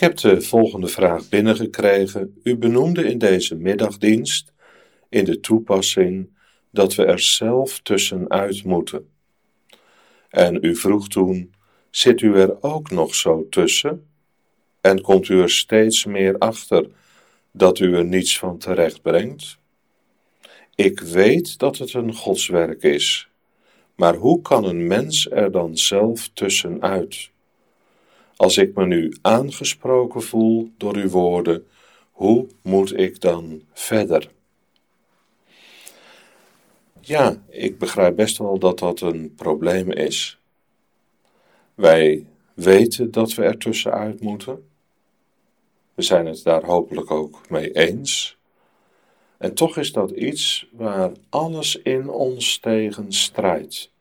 Ik heb de volgende vraag binnengekregen. U benoemde in deze middagdienst in de toepassing dat we er zelf tussenuit moeten. En u vroeg toen: zit u er ook nog zo tussen? En komt u er steeds meer achter dat u er niets van terecht brengt? Ik weet dat het een godswerk is, maar hoe kan een mens er dan zelf tussenuit? Als ik me nu aangesproken voel door uw woorden, hoe moet ik dan verder? Ja, ik begrijp best wel dat dat een probleem is. Wij weten dat we er tussenuit moeten. We zijn het daar hopelijk ook mee eens. En toch is dat iets waar alles in ons tegen strijdt.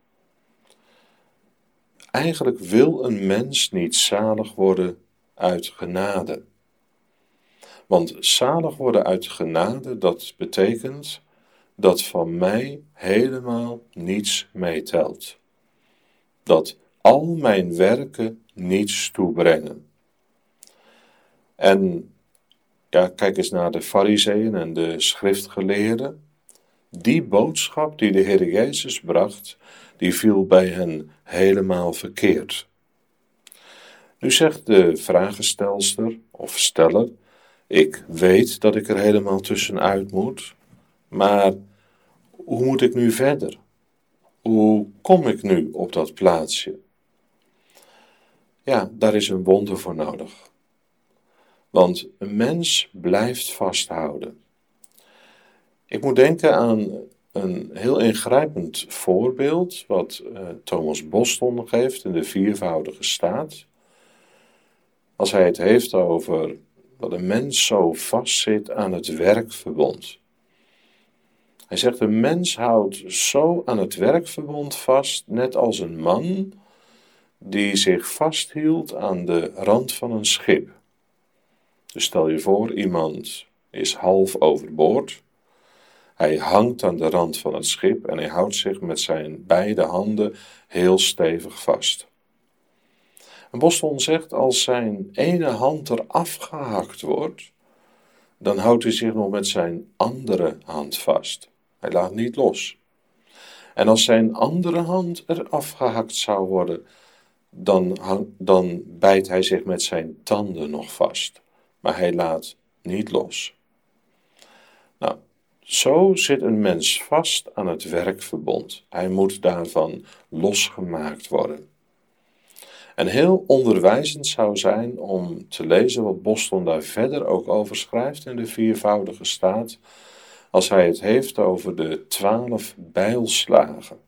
Eigenlijk wil een mens niet zalig worden uit genade. Want zalig worden uit genade, dat betekent dat van mij helemaal niets meetelt. Dat al mijn werken niets toebrengen. En ja, kijk eens naar de fariseeën en de schriftgeleerden. Die boodschap die de Heer Jezus bracht, die viel bij hen helemaal verkeerd. Nu zegt de vragenstelster of steller: Ik weet dat ik er helemaal tussenuit moet, maar hoe moet ik nu verder? Hoe kom ik nu op dat plaatsje? Ja, daar is een wonder voor nodig. Want een mens blijft vasthouden. Ik moet denken aan een heel ingrijpend voorbeeld wat uh, Thomas Boston geeft in de viervoudige staat. Als hij het heeft over dat een mens zo vastzit aan het werkverbond. Hij zegt: een mens houdt zo aan het werkverbond vast, net als een man die zich vasthield aan de rand van een schip. Dus stel je voor, iemand is half overboord. Hij hangt aan de rand van het schip en hij houdt zich met zijn beide handen heel stevig vast. En Boston zegt, als zijn ene hand er afgehakt wordt, dan houdt hij zich nog met zijn andere hand vast. Hij laat niet los. En als zijn andere hand er afgehakt zou worden, dan, dan bijt hij zich met zijn tanden nog vast. Maar hij laat niet los. Nou, zo zit een mens vast aan het werkverbond. Hij moet daarvan losgemaakt worden. En heel onderwijzend zou zijn om te lezen wat Boston daar verder ook over schrijft in de viervoudige staat, als hij het heeft over de twaalf bijlslagen.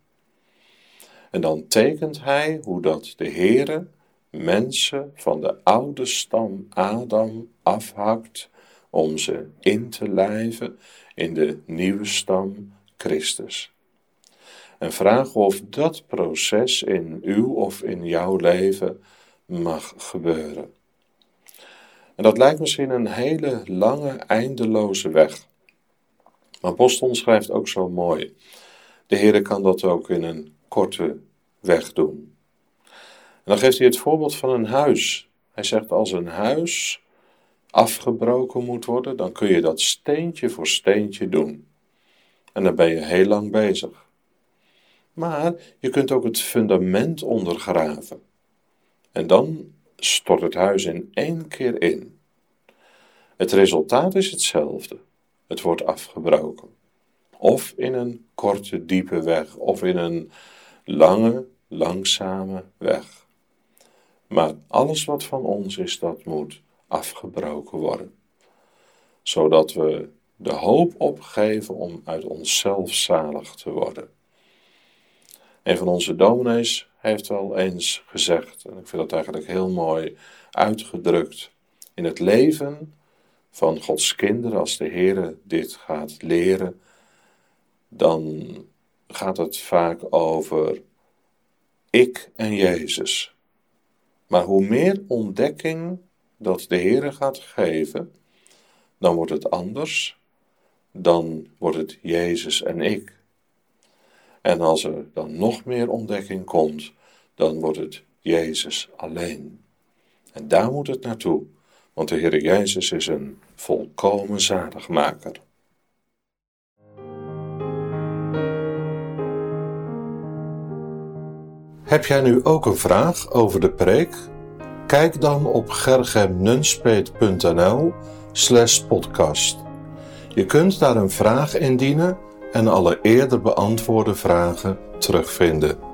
En dan tekent hij hoe dat de Heere mensen van de oude stam Adam afhakt om ze in te lijven in de nieuwe stam Christus. En vraag of dat proces in uw of in jouw leven mag gebeuren. En dat lijkt misschien een hele lange, eindeloze weg. Maar Boston schrijft ook zo mooi. De Heer kan dat ook in een korte weg doen. En dan geeft hij het voorbeeld van een huis. Hij zegt als een huis afgebroken moet worden, dan kun je dat steentje voor steentje doen. En dan ben je heel lang bezig. Maar je kunt ook het fundament ondergraven. En dan stort het huis in één keer in. Het resultaat is hetzelfde. Het wordt afgebroken. Of in een korte, diepe weg, of in een lange, langzame weg. Maar alles wat van ons is, dat moet afgebroken worden. Zodat we de hoop opgeven om uit onszelf zalig te worden. Een van onze dominees heeft wel eens gezegd, en ik vind dat eigenlijk heel mooi uitgedrukt, in het leven van Gods kinderen, als de Heer dit gaat leren, dan gaat het vaak over ik en Jezus. Maar hoe meer ontdekking dat de Heer gaat geven, dan wordt het anders. Dan wordt het Jezus en ik. En als er dan nog meer ontdekking komt, dan wordt het Jezus alleen. En daar moet het naartoe, want de Heer Jezus is een volkomen zaligmaker. Heb jij nu ook een vraag over de preek? Kijk dan op gergemnunspeet.nl slash podcast. Je kunt daar een vraag indienen en alle eerder beantwoorde vragen terugvinden.